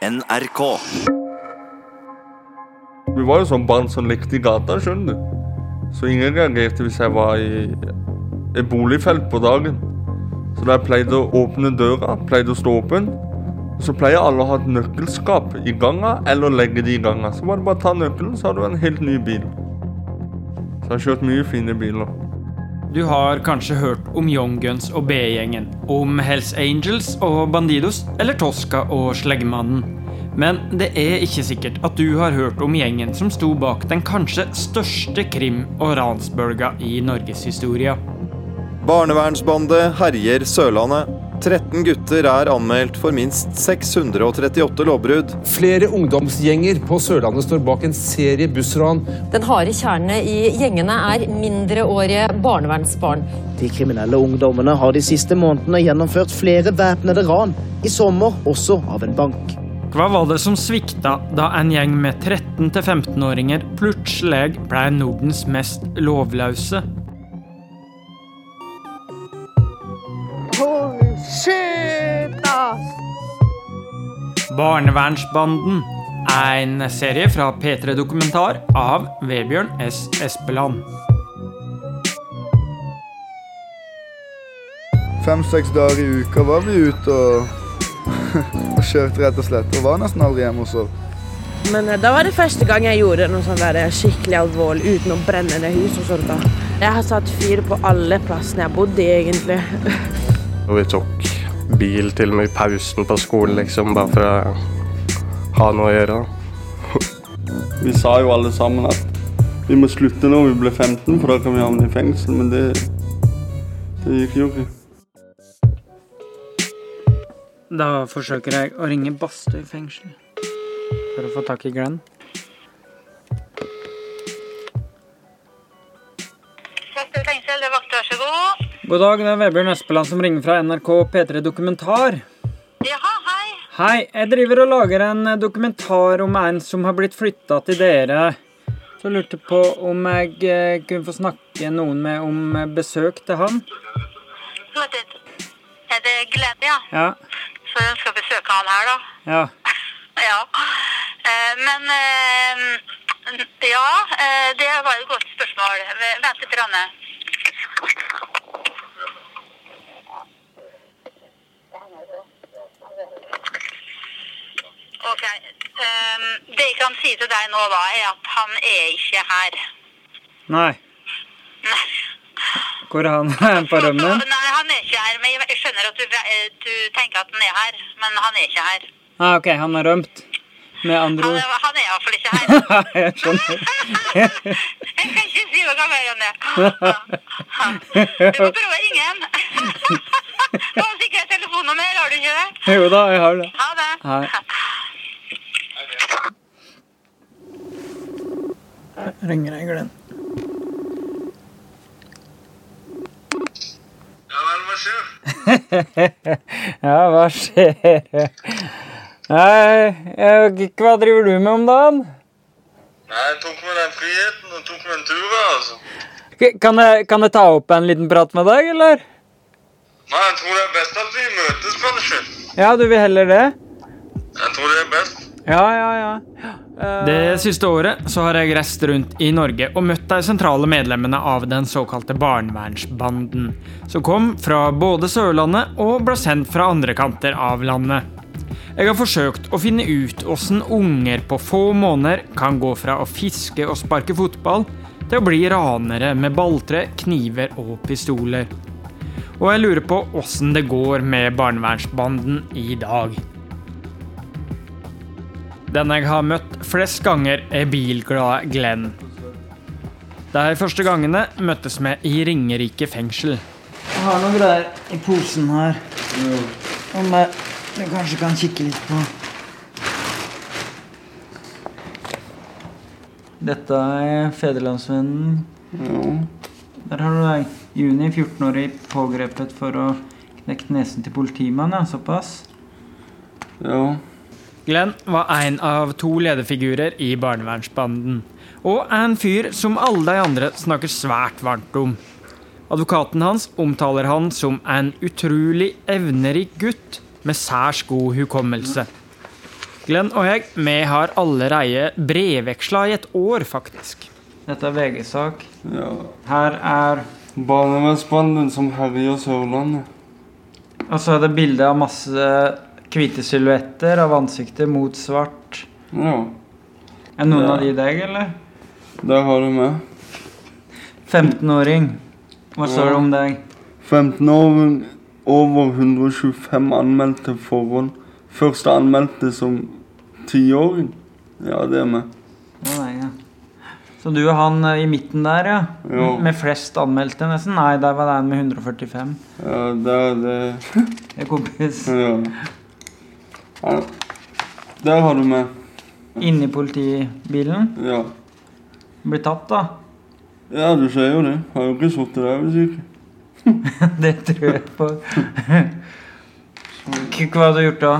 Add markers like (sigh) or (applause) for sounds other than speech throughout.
NRK. Vi var jo sånn barn som lekte i gata, skjønner du. Så ingen reagerte hvis jeg var i et boligfelt på dagen. Så da jeg pleide å åpne døra, pleide å stå åpen, så pleier alle å ha et nøkkelskap i ganga, eller legge det i ganga. Så var det bare å ta nøkkelen, så har du en helt ny bil. Så jeg har kjørt mye fine biler. Du har kanskje hørt om Young Guns og B-gjengen, om Hells Angels og Bandidos, eller Tosca og Sleggemannen. Men det er ikke sikkert at du har hørt om gjengen som sto bak den kanskje største krim- og ransbølga i norgeshistoria. Barnevernsbande herjer Sørlandet. 13 gutter er anmeldt for minst 638 lovbrudd. Flere ungdomsgjenger på Sørlandet står bak en serie bussran. Den harde kjerne i gjengene er mindreårige barnevernsbarn. De kriminelle ungdommene har de siste månedene gjennomført flere væpnede ran. I sommer også av en bank. Hva var det som svikta da en gjeng med 13-15-åringer plutselig ble Nordens mest lovløse? Barnevernsbanden. En serie fra P3 Dokumentar av Vebjørn S. Espeland. Fem-seks dager i uka var vi ute og, (laughs) og kjørte, rett og slett. Og var nesten aldri hjemme hos oss. Men eh, da var det første gang jeg gjorde noe sånn der skikkelig alvorlig uten å brenne det huset. og sånt da. Jeg har satt fyr på alle plassene jeg bodde i, egentlig. (laughs) Og vi tok bil til og med i pausen på skolen, liksom, bare for å ha noe å gjøre. Vi sa jo alle sammen at vi må slutte når vi blir 15, for da kan vi havne i fengsel. Men det, det gikk jo ikke. Da forsøker jeg å ringe Bastøy fengsel for å få tak i Glenn. God. Dag, det er Vebjørn Espeland som ringer fra NRK P3 Dokumentar. Jaha, hei. Hei, jeg driver og lager en dokumentar om en som har blitt flytta til dere. Så jeg lurte på om jeg eh, kunne få snakke noen med om besøk til han. Litt. Er det Glede, ja? Ja. Så jeg skal besøke han her, da. Ja. (laughs) Ja. Eh, Men eh, Ja, det var et godt spørsmål. Vent litt. Ranne. Ok. Um, det jeg kan si til deg nå, da, er at han er ikke her. Nei. Nei. Hvor er han? (laughs) På rømmen? Nei, han er ikke her. Men jeg skjønner at du, eh, du tenker at han er her, men han er ikke her. Ah, ok, han har rømt. Med andre Han ord. er, han er iallfall ikke (laughs) her. jeg skjønner. (laughs) Jeg kan ikke si noe mer om det. Du må prøve å ringe ham. Du har sikkert telefonnummer, har du ikke det? Jo da, jeg har det. Ha det. Hei. Ringer jeg Glenn. (laughs) ja, hva skjer? Nei, jeg vet ikke hva driver du med om dagen? Nei, jeg tok med den friheten og tok med en tur, altså. Kan jeg, kan jeg ta opp en liten prat med deg, eller? Nei, jeg tror det er best at vi møtes, kanskje. Ja, du vil heller det? Jeg tror det er best. Ja, ja, ja. Det siste året så har jeg reist rundt i Norge og møtt de sentrale medlemmene av den såkalte barnevernsbanden, som kom fra både Sørlandet og ble sendt fra andre kanter av landet. Jeg har forsøkt å finne ut åssen unger på få måneder kan gå fra å fiske og sparke fotball til å bli ranere med balltre, kniver og pistoler. Og jeg lurer på åssen det går med barnevernsbanden i dag. Den jeg har møtt flest ganger, er bilglade Glenn. De første gangene møttes vi i Ringerike fengsel. Jeg har noen greier i posen her. Om jeg, jeg kanskje kan kikke litt på. Dette er Federlandsvennen. Der har du deg. Juni, 14-årig, pågrepet for å knekke nesen til politimannen. Ja, såpass. Ja. Glenn var en av to lederfigurer i barnevernsbanden. Og en fyr som alle de andre snakker svært varmt om. Advokaten hans omtaler han som en utrolig evnerik gutt med særs god hukommelse. Glenn og jeg, vi har allereie brevveksla i et år, faktisk. Dette er VG-sak. Ja. Her er Barnevernsbanden som herjer Sørlandet. Og så er det bilde av masse hvite silhuetter av ansiktet mot svart. Ja. Er noen det, av de deg, eller? Det har du med. 15-åring. Hva står det om deg? 15 år, over 125 anmeldte forhold. Første anmeldte som tiåring. Ja, det er meg. Ja. Så du er han eh, i midten der, ja? Ja. Med flest anmeldte, nesten? Nei, der var det en med 145. Ja, det er det Det er kompis. Ja. Ja. Der har du meg. Inni politibilen. Ja. Blir tatt, da. Ja, du ser jo det. Har jo ikke sittet der hvis ikke. (laughs) det tror jeg på. (laughs) Hva har du gjort da?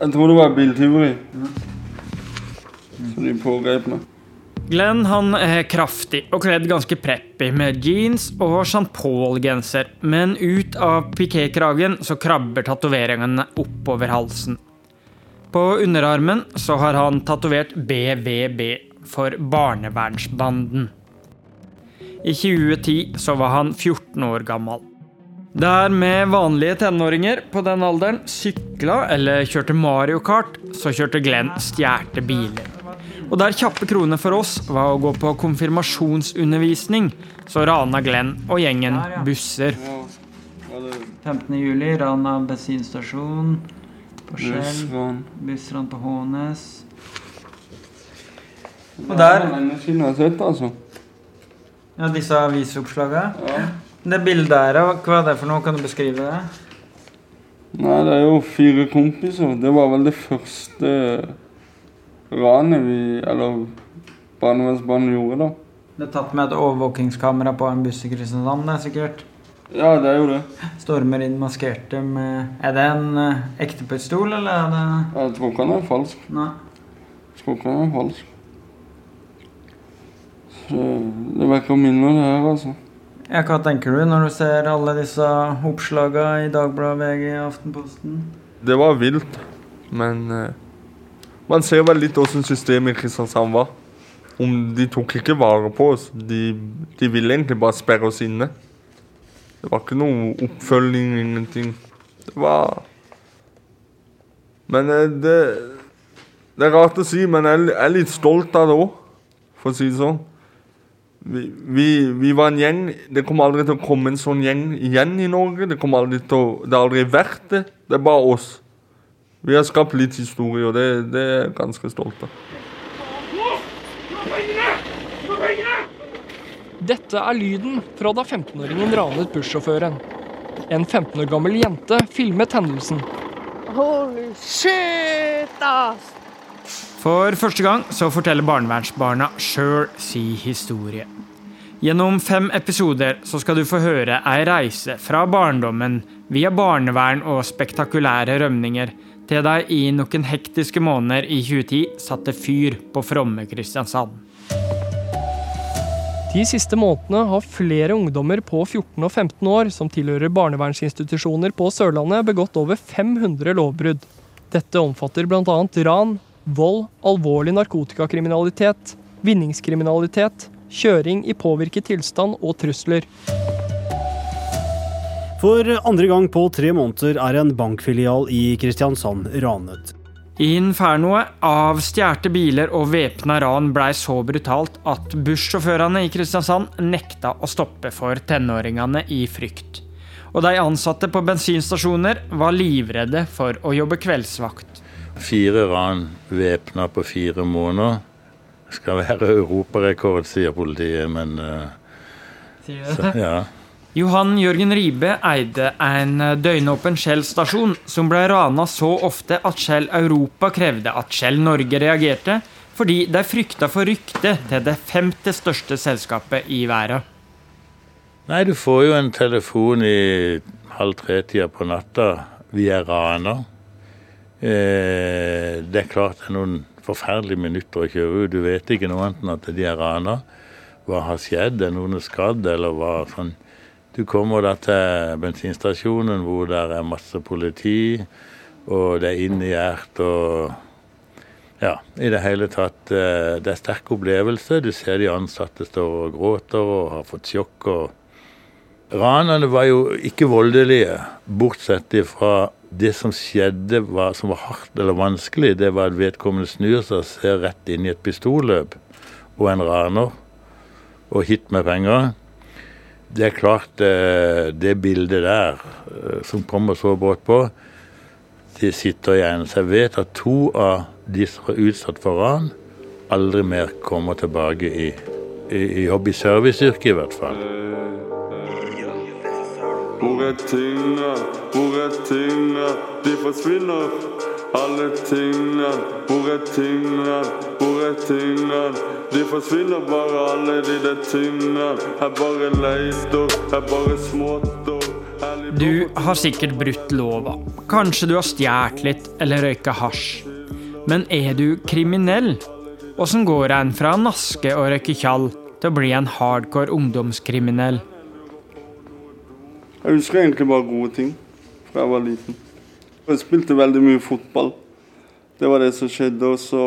Jeg tror det var biltyveri. Så de pågrep meg. Glenn han er kraftig og kledd ganske preppy med jeans og Jean Paul-genser, men ut av pikékragen så krabber tatoveringene oppover halsen. På underarmen så har han tatovert BVB for Barnevernsbanden. I 2010 så var han 14 år gammel. Der med vanlige tenåringer på den alderen sykla eller kjørte Mario Kart, så kjørte Glenn stjerte biler. Og der kjappe kroner for oss var å gå på konfirmasjonsundervisning, så rana Glenn og gjengen busser. 15. juli, ran av bensinstasjon på Skjell. Bussran. På Hånes. Og der er altså. Ja, disse avisoppslagene. Det bildet der, hva er det for noe? Kan du beskrive det? Nei, det er jo fire kompiser. Det var vel det første ranet vi Eller barnevernsbarnet gjorde, da. Det er tatt med et overvåkingskamera på en buss i Kristiansand, det er sikkert. Ja, det er jo det. Stormer inn maskerte med Er det en eh, ekte pistol, eller er det Jeg tror ikke han er falsk. Nei. Jeg tror ikke han er falsk. Så det vekker minner, det her, altså. Ja, hva tenker du når du ser alle disse oppslagene i Dagbladet, VG, Aftenposten? Det var vilt, men eh, man ser vel litt åssen systemet i Kristiansand var. Om de tok ikke vare på oss. De, de ville egentlig bare sperre oss inne. Det var ikke noe oppfølging, ingenting. Det var Men eh, det Det er rart å si, men jeg er litt stolt av det òg, for å si det sånn. Vi, vi, vi var en gjeng. Det kommer aldri til å komme en sånn gjeng igjen i Norge. Det kommer aldri til å, det har aldri vært det. Det er bare oss. Vi har skapt litt historie, og det, det er jeg ganske stolt av. Dette er lyden fra da 15-åringen ranet bussjåføren. En 15 år gammel jente filmet hendelsen. Holy shit, ass! For første gang så forteller barnevernsbarna sjøl si historie. Gjennom fem episoder så skal du få høre ei reise fra barndommen via barnevern og spektakulære rømninger til de i noen hektiske måneder i 2010 satte fyr på fromme Kristiansand. De siste månedene har flere ungdommer på 14 og 15 år som tilhører barnevernsinstitusjoner på Sørlandet, begått over 500 lovbrudd. Dette omfatter bl.a. ran, vold, alvorlig narkotikakriminalitet, vinningskriminalitet, kjøring i påvirket tilstand og trusler. For andre gang på tre måneder er en bankfilial i Kristiansand ranet. Infernoet av stjålne biler og væpna ran blei så brutalt at bussjåførene i Kristiansand nekta å stoppe for tenåringene i frykt. Og de ansatte på bensinstasjoner var livredde for å jobbe kveldsvakt. Fire ran væpna på fire måneder. Det skal være europarekord, sier politiet, men uh, Sier så, ja. Johan Jørgen Ribe eide en døgnåpen Shell-stasjon som ble rana så ofte at Shell Europa krevde at Shell Norge reagerte, fordi de frykta for ryktet til det femte største selskapet i verden. Nei, du får jo en telefon i halv tre-tida på natta. Vi er rana. Eh, det er klart det er noen forferdelige minutter å kjøre ut. Du vet ikke noe annet enn at de er rana. Hva har skjedd? Er noen skadd, eller hva? Sånn. Du kommer da til bensinstasjonen hvor det er masse politi, og det er inngjerdet og Ja, i det hele tatt eh, Det er sterk opplevelse. Du ser de ansatte står og gråter og har fått sjokk. og Ranene var jo ikke voldelige, bortsett fra det som skjedde var, som var hardt eller vanskelig. Det var at vedkommende snur seg og ser rett inn i et pistolløp og en raner og hit med penger. Det er klart, eh, det bildet der eh, som kommer så brått på, det sitter igjen. Så jeg vet at to av de som er utsatt for ran, aldri mer kommer tilbake i, i, i hobby-serviceyrket, i hvert fall. Hvor er tingene, hvor er tingene, de forsvinner. Alle tingene, hvor er tingene, hvor er tingene, de forsvinner bare alle de der tingene. Jeg bare leiter, jeg bare småtter. Du har sikkert brutt lova. Kanskje du har stjålet litt eller røyka hasj. Men er du kriminell? Åssen går en fra å naske og røyke tjall til å bli en hardcore ungdomskriminell? Jeg husker egentlig bare gode ting fra jeg var liten. Jeg spilte veldig mye fotball. Det var det som skjedde. Og så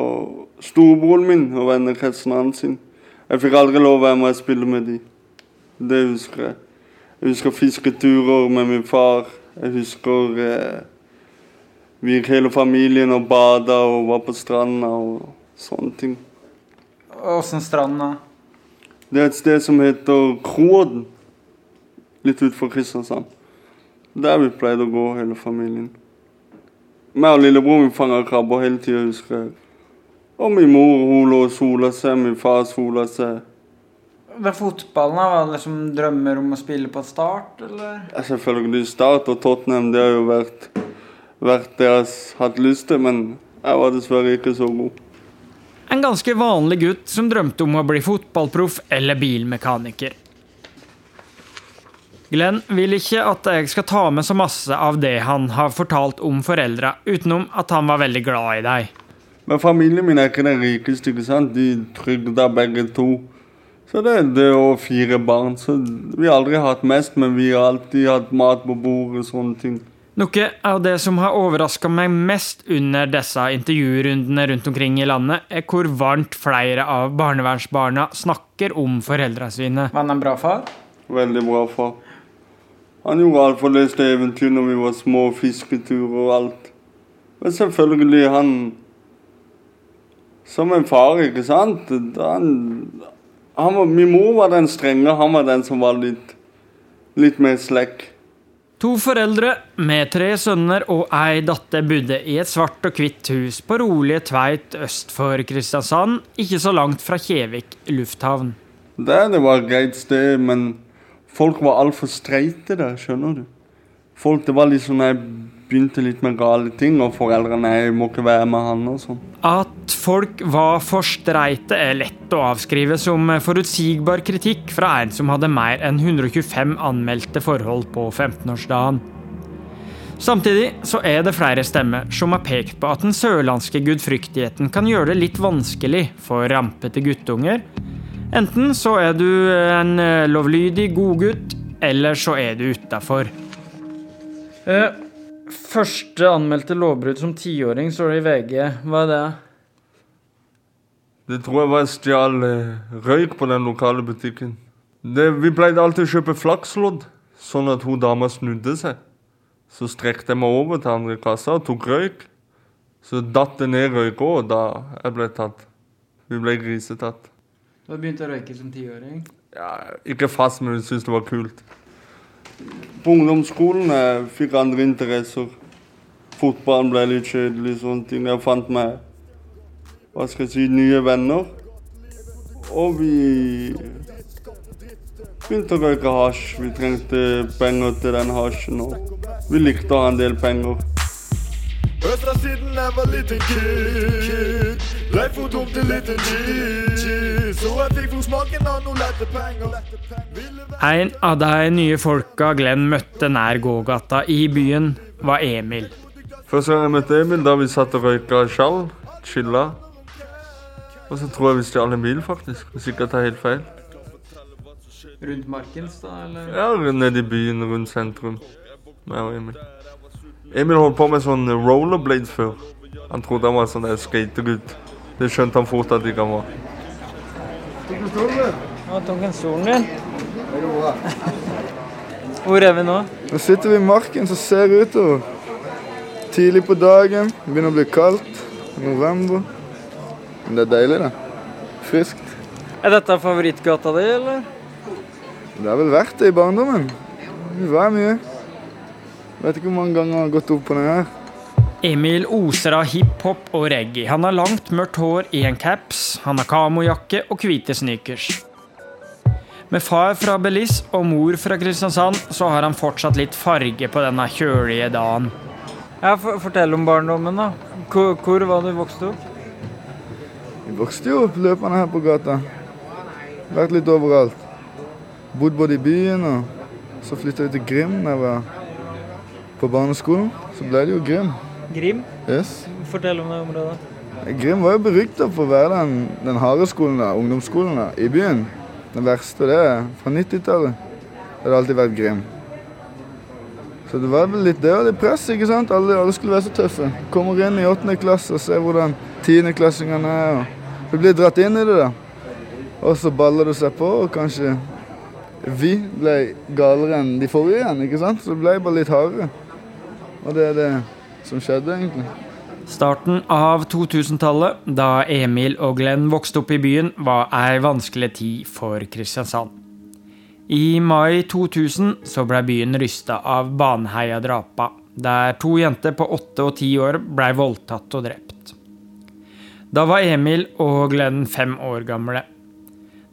storebroren min og vennekretsen hans. sin. Jeg fikk aldri lov å være med og spille med de. Det husker jeg. Jeg husker fisketurer med min far. Jeg husker eh, vi gikk hele familien og bada og var på stranda og sånne ting. Åssen strand, da? Det er et sted som heter Kroden. Litt utenfor Kristiansand. Der vi pleide å gå, hele familien. Meg og lillebror min fanger krabber hele tida, husker jeg. Og min mor hun lå og sola seg, min far sola seg. Ved fotballen, var det liksom drømmer om å spille på Start, eller? Ja, selvfølgelig Start og Tottenham, det har jo vært, vært det jeg har hatt lyst til, men jeg var dessverre ikke så god. En ganske vanlig gutt som drømte om å bli fotballproff eller bilmekaniker. Glenn vil ikke at jeg skal ta med så masse av det han har fortalt om foreldra, utenom at han var veldig glad i deg. Men familien min er ikke den rikeste, ikke sant? De trygda begge to. Så det er det og fire barn. Så vi har aldri hatt mest, men vi har alltid hatt mat på bordet og sånne ting. Noe av det som har overraska meg mest under disse intervjurundene rundt omkring i landet, er hvor varmt flere av barnevernsbarna snakker om foreldra sine. Var han en bra far? Veldig bra far. Han gjorde alt for lese eventyr når vi var små, fisketurer og alt. Men selvfølgelig, han Som en far, ikke sant? Han, han var, min mor var den strenge, han var den som var litt, litt mer slekk. To foreldre med tre sønner og ei datter bodde i et svart og hvitt hus på rolige Tveit øst for Kristiansand, ikke så langt fra Kjevik lufthavn. Der det var et greit sted, men folk var altfor streite der, skjønner du. Folk, Det var liksom jeg begynte litt med gale ting, og foreldrene jeg må ikke være med han og sånn. At folk var for streite er lett å avskrive som forutsigbar kritikk fra en som hadde mer enn 125 anmeldte forhold på 15-årsdagen. Samtidig så er det flere stemmer som har pekt på at den sørlandske gudfryktigheten kan gjøre det litt vanskelig for rampete guttunger. Enten så er du en lovlydig godgutt, eller så er du utafor. Eh, første anmeldte lovbrudd som tiåring, står det i VG. Hva er det? Det tror jeg var jeg stjal eh, røyk på den lokale butikken. Det, vi pleide alltid å kjøpe flakslodd, sånn at hun dama snudde seg. Så strekte jeg meg over til andre kassa og tok røyk. Så datt det ned røyk òg, og da jeg ble tatt. Vi ble grisetatt. Du har begynt å røyke som tiåring? Ja, ikke fast, men vi syntes det var kult. På ungdomsskolen jeg fikk andre interesser. Fotballen ble litt kjedelig, sånne ting. Jeg fant meg hva skal jeg si, nye venner. Og vi begynte å røyke hasj. Vi trengte penger til den hasjen, og vi likte å ha en del penger. Østra siden jeg var liten kid. Leif og dum til liten G. Så jeg fikk for smaken av noen lette penger. En av de nye folka Glenn møtte nær gågata i byen, var Emil. Første gang jeg møtte Emil, da vi satt og røyka skjall, chilla. Og så tror jeg vi stjal en bil, faktisk. Hvis ikke jeg tar helt feil. Rundt Markens, da? eller? Ja, nede i byen, rundt sentrum. Meg og Emil. Emil holdt på med sånn rollerblades før. Han trodde han var sånn skategutt. Det skjønte han fort at ikke han var. Nå tok han stolen din. Hvor er vi nå? Nå sitter vi i marken som ser utover. Tidlig på dagen, det begynner å bli kaldt. November. Men det er deilig, det. Friskt. Er dette favorittgata di, eller? Det har vel vært det i barndommen. Vi var mye. Vet ikke hvor mange ganger jeg har gått opp på den her. Emil oser av hiphop og reggae. Han har langt, mørkt hår i en caps, han har kamojakke og hvite sneakers. Med far fra Belize og mor fra Kristiansand, så har han fortsatt litt farge på denne kjølige dagen. Ja, for, Fortell om barndommen, da. Hvor, hvor var du vokst opp? Vi vokste jo opp løpende her på gata. Vært litt overalt. Bodd både i byen og så flytta vi til Grim da jeg var på barneskolen. Så ble det jo Grim. Grim? Yes. Fortell om det området. Grim var jo berykta for å være den, den harde skolen, da, ungdomsskolen da, i byen. Den verste, det er fra 90-tallet. Det har alltid vært Grim. Så det var vel litt det og litt press, ikke sant? Alle, alle skulle være så tøffe. Kommer inn i åttende klasse og ser hvordan tiendeklassingene er. og Du blir dratt inn i det, da. Og så baller det seg på, og kanskje vi ble galere enn de forrige igjen, ikke sant? Så det ble bare litt hardere. Og det er det som skjedde, egentlig. Starten av 2000-tallet, da Emil og Glenn vokste opp i byen, var ei vanskelig tid for Kristiansand. I mai 2000 så ble byen rysta av Baneheia-drapa, der to jenter på åtte og ti år ble voldtatt og drept. Da var Emil og Glenn fem år gamle.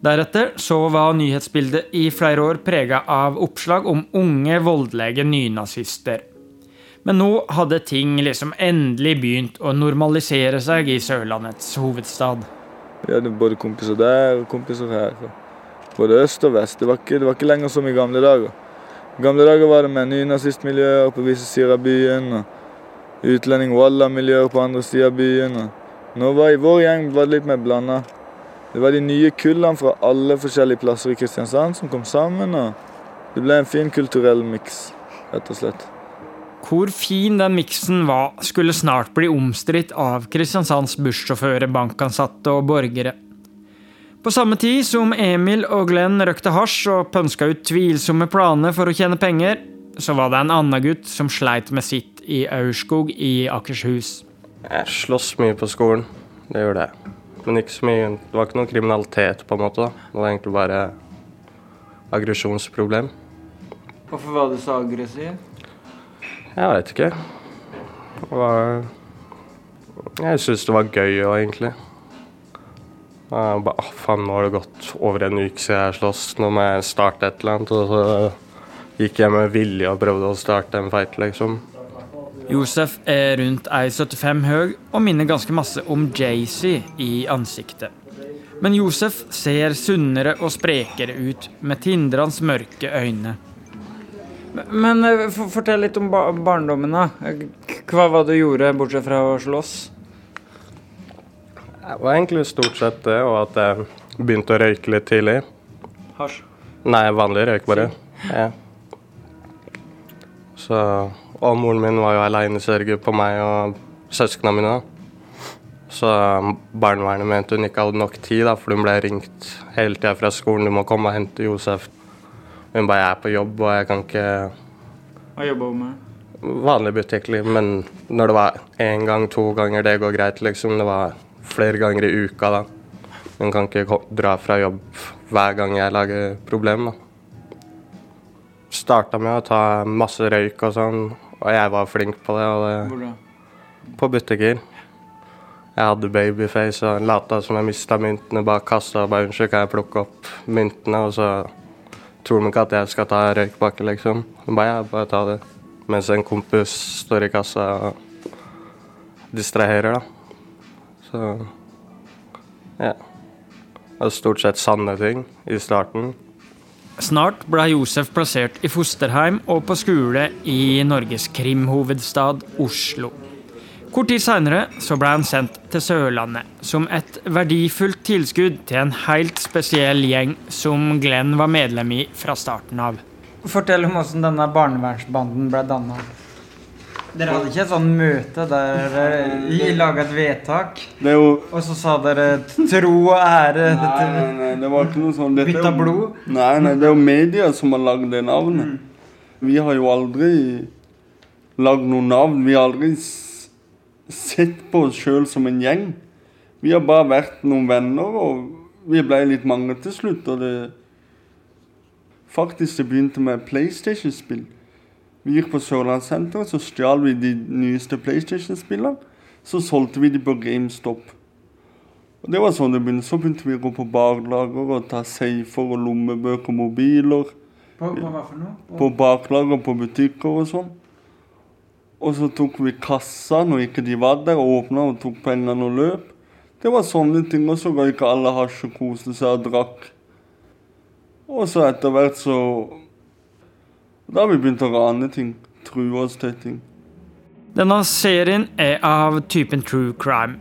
Deretter så var nyhetsbildet i flere år prega av oppslag om unge, voldelige nynazister. Men nå hadde ting liksom endelig begynt å normalisere seg i Sørlandets hovedstad. Vi hadde både kompiser der og kompiser her. Både øst og vest. Det var ikke, det var ikke lenger som i gamle dager. I gamle dager var det med nynazistmiljøer på visse sider av byen. og Utlending-walla-miljøer på andre sider av byen. og Nå var I vår gjeng var det litt mer blanda. Det var de nye kullene fra alle forskjellige plasser i Kristiansand som kom sammen. og Det ble en fin kulturell miks, rett og slett. Hvor fin den miksen var, skulle snart bli omstridt av Kristiansands bussjåfører, bankansatte og borgere. På samme tid som Emil og Glenn røkte hasj og pønska ut tvilsomme planer for å tjene penger, så var det en annen gutt som sleit med sitt i Aurskog i Akershus. Jeg slåss mye på skolen. Det gjorde jeg. Men ikke så mye. Det var ikke noe kriminalitet, på en måte. da. Det var egentlig bare aggresjonsproblem. Hvorfor var du så aggressiv? Jeg vet ikke. Var Jeg syns det var gøy òg, egentlig. Jeg bare, ah, faen, nå har det gått over en uke siden jeg sloss, nå må jeg starte et eller annet. Og så gikk jeg med vilje og prøvde å starte en fight, liksom. Josef er rundt 1,75 høy og minner ganske masse om Jay-Z i ansiktet. Men Josef ser sunnere og sprekere ut med tindrende mørke øyne. Men eh, for, fortell litt om bar barndommen, da. Hva var det du gjorde, bortsett fra å slåss? Det var egentlig stort sett det, og at jeg begynte å røyke litt tidlig. Hasj? Nei, vanlig røyk bare. Ja. Så, og moren min var jo aleinesørger på meg og søsknene mine. Så barnevernet mente hun ikke hadde nok tid, da, for hun ble ringt hele tida fra skolen. Du må komme og hente Josef. Hun bare er på jobb, og jeg kan ikke Hva jobber hun med? Vanlig butikk, men når det var én gang, to ganger, det går greit, liksom. Det var flere ganger i uka, da. Hun kan ikke dra fra jobb hver gang jeg lager problem, da. Starta med å ta masse røyk og sånn, og jeg var flink på det. Og det Hvor da? på butikker. Jeg hadde babyface og lata som jeg mista myntene bak kassa. og Bare 'Unnskyld, kan jeg plukke opp myntene?' Og så tror de ikke at jeg skal ta røykpakke, liksom. Så bare, ja, bare ta det. Mens en kompis står i kassa og distraherer, da. Så ja. Det er stort sett sanne ting i starten. Snart ble Josef plassert i fosterheim og på skole i Norges krimhovedstad Oslo. Kort tid seinere ble han sendt til Sørlandet som et verdifullt tilskudd til en helt spesiell gjeng som Glenn var medlem i fra starten av. Fortell om hvordan denne barnevernsbanden ble danna. Dere hadde ikke et sånt møte der dere laga et vedtak, Det jo og så sa dere tro og ære Nei, nei, nei, det var ikke noe sånn. Dette Bytta jo- blod? Nei, nei, det er jo media som har lagd det navnet. Vi har jo aldri lagd noe navn. Vi har aldri sett på oss sjøl som en gjeng. Vi har bare vært noen venner, og vi ble litt mange til slutt. Og det Faktisk, det begynte med PlayStation-spill. Vi gikk på Sørlandssenteret, så stjal vi de nyeste PlayStation-spillene. Så solgte vi de på GameStop. Og det var sånn det begynte. Så begynte vi å gå på baklager og ta safer og lommebøker og mobiler. På, på hva for noe? På baklager på butikker og sånn. Og så tok vi kassa når ikke de var der, og åpna og tok pengene og løp. Det var sånne ting. Og så røyka alle hasj og koste seg og drakk. Og så etter hvert så Da har vi begynt å rane ting. True oss til ting. Denne serien er av typen true crime,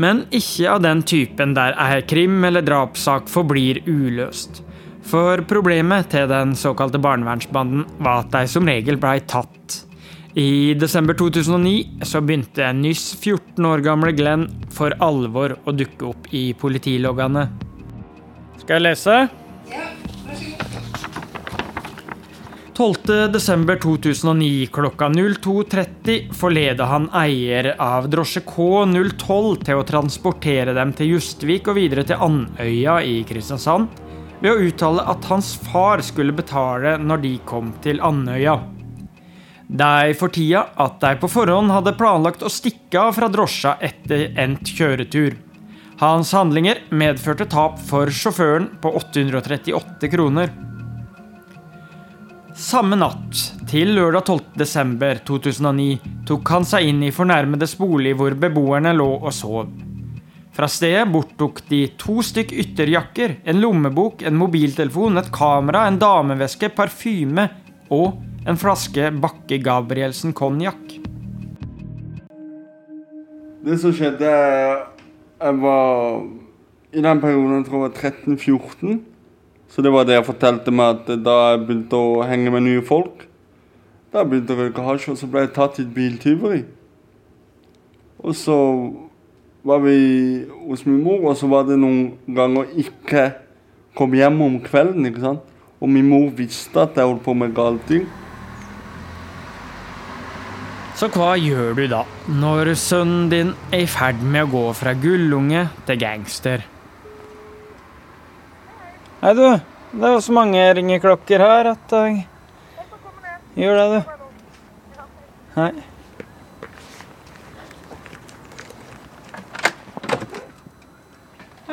men ikke av den typen der ei krim- eller drapssak forblir uløst. For problemet til den såkalte barnevernsbanden var at de som regel blei tatt. I desember 2009 så begynte nyss 14 år gamle Glenn for alvor å dukke opp i politiloggene. Skal jeg lese? 12.12.2009 klokka 02.30 forleda han eier av drosje K012 til å transportere dem til Justvik og videre til Andøya i Kristiansand, ved å uttale at hans far skulle betale når de kom til Andøya. De fortia at de på forhånd hadde planlagt å stikke av fra drosja etter endt kjøretur. Hans handlinger medførte tap for sjåføren på 838 kroner. Samme natt, til lørdag 12.12.2009, tok han seg inn i fornærmedes bolig hvor beboerne lå og sov. Fra stedet borttok de to stykk ytterjakker, en lommebok, en mobiltelefon, et kamera, en dameveske, parfyme og en flaske Bakke Gabrielsen konjakk. Det som skjedde Jeg var I den perioden jeg tror jeg var 13-14. Så det var det jeg fortalte meg at da jeg begynte å henge med nye folk. Da jeg begynte å røyke hasj, og så ble jeg tatt i et biltyveri. Og så var vi hos min mor, og så var det noen ganger ikke kom hjem om kvelden. ikke sant? Og min mor visste at jeg holdt på med gale ting. Så hva gjør du da, når sønnen din er i ferd med å gå fra gullunge til gangster? Hei, du. Det er jo så mange ringeklokker her at jeg Gjør det, du. Hei.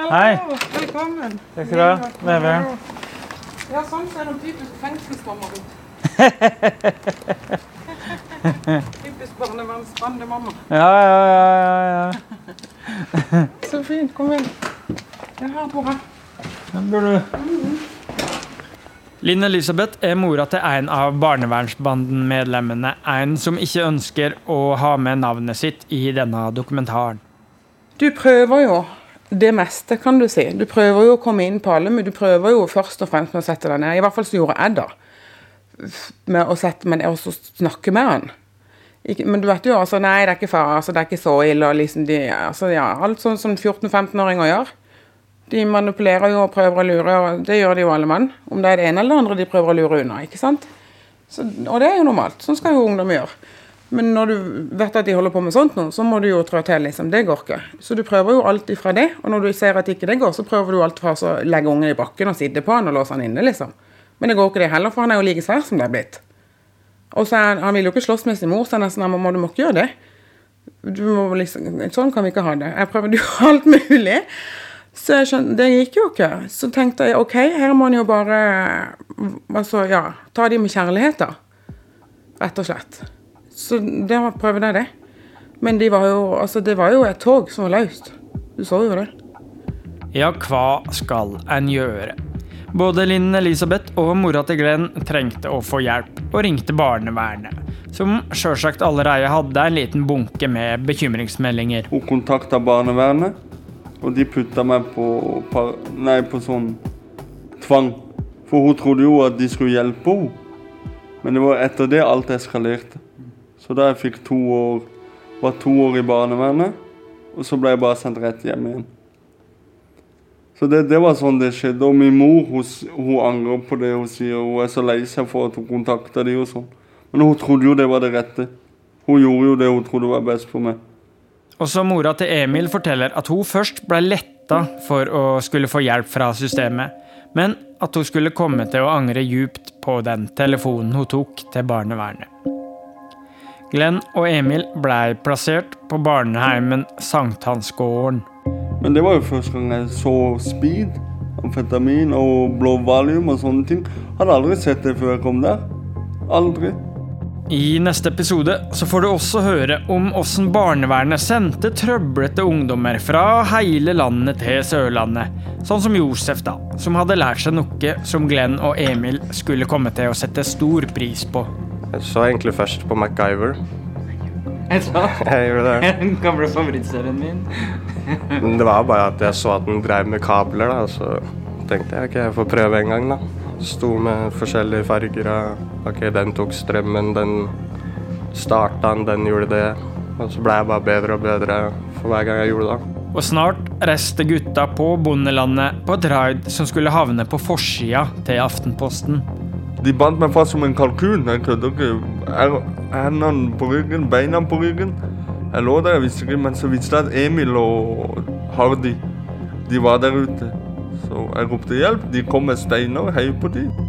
Hei. Velkommen. Takk skal du ha. Veveren. Ja, sånn ser de typisk fengselsmamma ut. (laughs) typisk barnevernsbandemamma. Ja, ja, ja, ja, ja. Så fint. Kom inn. Det har på her. Den burde du Linn Elisabeth er mora til en av barnevernsbanden-medlemmene. En som ikke ønsker å ha med navnet sitt i denne dokumentaren. Du prøver jo det meste, kan du si. Du prøver jo å komme inn på alle, men du prøver jo først og fremst med å sette deg ned. I hvert fall så gjorde jeg det. Med å sette meg ned og snakke med han. Ikke, men du vet jo altså, nei, det er ikke far, altså, det er ikke så ille. Liksom de, altså, ja, alt sånn som 14-15-åringer gjør. De manipulerer jo og prøver å lure, og det gjør de jo alle mann. Om det er det ene eller det andre de prøver å lure unna. ikke sant? Så, og det er jo normalt. Sånn skal jo ungdom gjøre. Men når du vet at de holder på med sånt nå, så må du jo trå til. liksom. Det går ikke. Så du prøver jo alt ifra det. Og når du ser at ikke det går, så prøver du alt fra å legge ungen i bakken og sitte på han og låse han inne, liksom. Men det går ikke det heller, for han er jo like svær som det er blitt. Og så er han, ville vil jo ikke slåss med sin mor, så han er sånn mamma, du må ikke gjøre det. Liksom, sånn kan vi ikke ha det. Jeg prøvde jo (laughs) alt mulig. Så jeg skjønte, det gikk jo ikke. Så tenkte jeg OK, her må en jo bare altså, ja, ta de med kjærlighet, da. Rett og slett. Så det prøvde jeg det. Men de var jo, altså, det var jo et tog som var løst. Du så jo det. Ja, hva skal en gjøre? Både Linn Elisabeth og mora til Glenn trengte å få hjelp, og ringte barnevernet, som sjølsagt allerede hadde en liten bunke med bekymringsmeldinger. Hun kontakta barnevernet, og de putta meg på, nei, på sånn tvang. For hun trodde jo at de skulle hjelpe henne. Men det var etter det alt eskalerte. Så da jeg fikk to år, var to år i barnevernet, og så ble jeg bare sendt rett hjem igjen. Så det, det var sånn det skjedde. Og min mor hun, hun angrer på det hun sier. Hun er så lei seg for at hun kontakta de og sånn. Men hun trodde jo det var det rette. Hun gjorde jo det hun trodde var best for meg. Også mora til Emil forteller at hun først ble letta for å skulle få hjelp fra systemet, men at hun skulle komme til å angre djupt på den telefonen hun tok til barnevernet. Glenn og Emil blei plassert på barneheimen Sankthansgården. Men det var jo første gang jeg så speed, amfetamin og blå valium og sånne ting. Hadde aldri sett det før jeg kom der. Aldri. I neste episode så får du også høre om åssen barnevernet sendte trøblete ungdommer fra hele landet til Sørlandet. Sånn som Josef, da, som hadde lært seg noe som Glenn og Emil skulle komme til å sette stor pris på. Jeg så egentlig først på MacGyver. Jeg sa Jeg gjorde det. (laughs) Den gamle favorittserien min. (laughs) Men det var bare at jeg så at den drev med kabler, da, så tenkte jeg ok, jeg får prøve en gang, da. Sto med forskjellige farger og ok, den tok strømmen, den starta den, den gjorde det. Og så ble jeg bare bedre og bedre for hver gang jeg gjorde det. Og snart reiste gutta på bondelandet på et raid som skulle havne på forsida til Aftenposten. De bandt meg fast som en kalkun. Jeg kødder ikke. Hendene på ryggen, beina på ryggen. Jeg lå der, jeg visste ikke, men så visste jeg at Emil og Hardy de var der ute. Så jeg ropte hjelp. De kom med steiner og heiv på dem.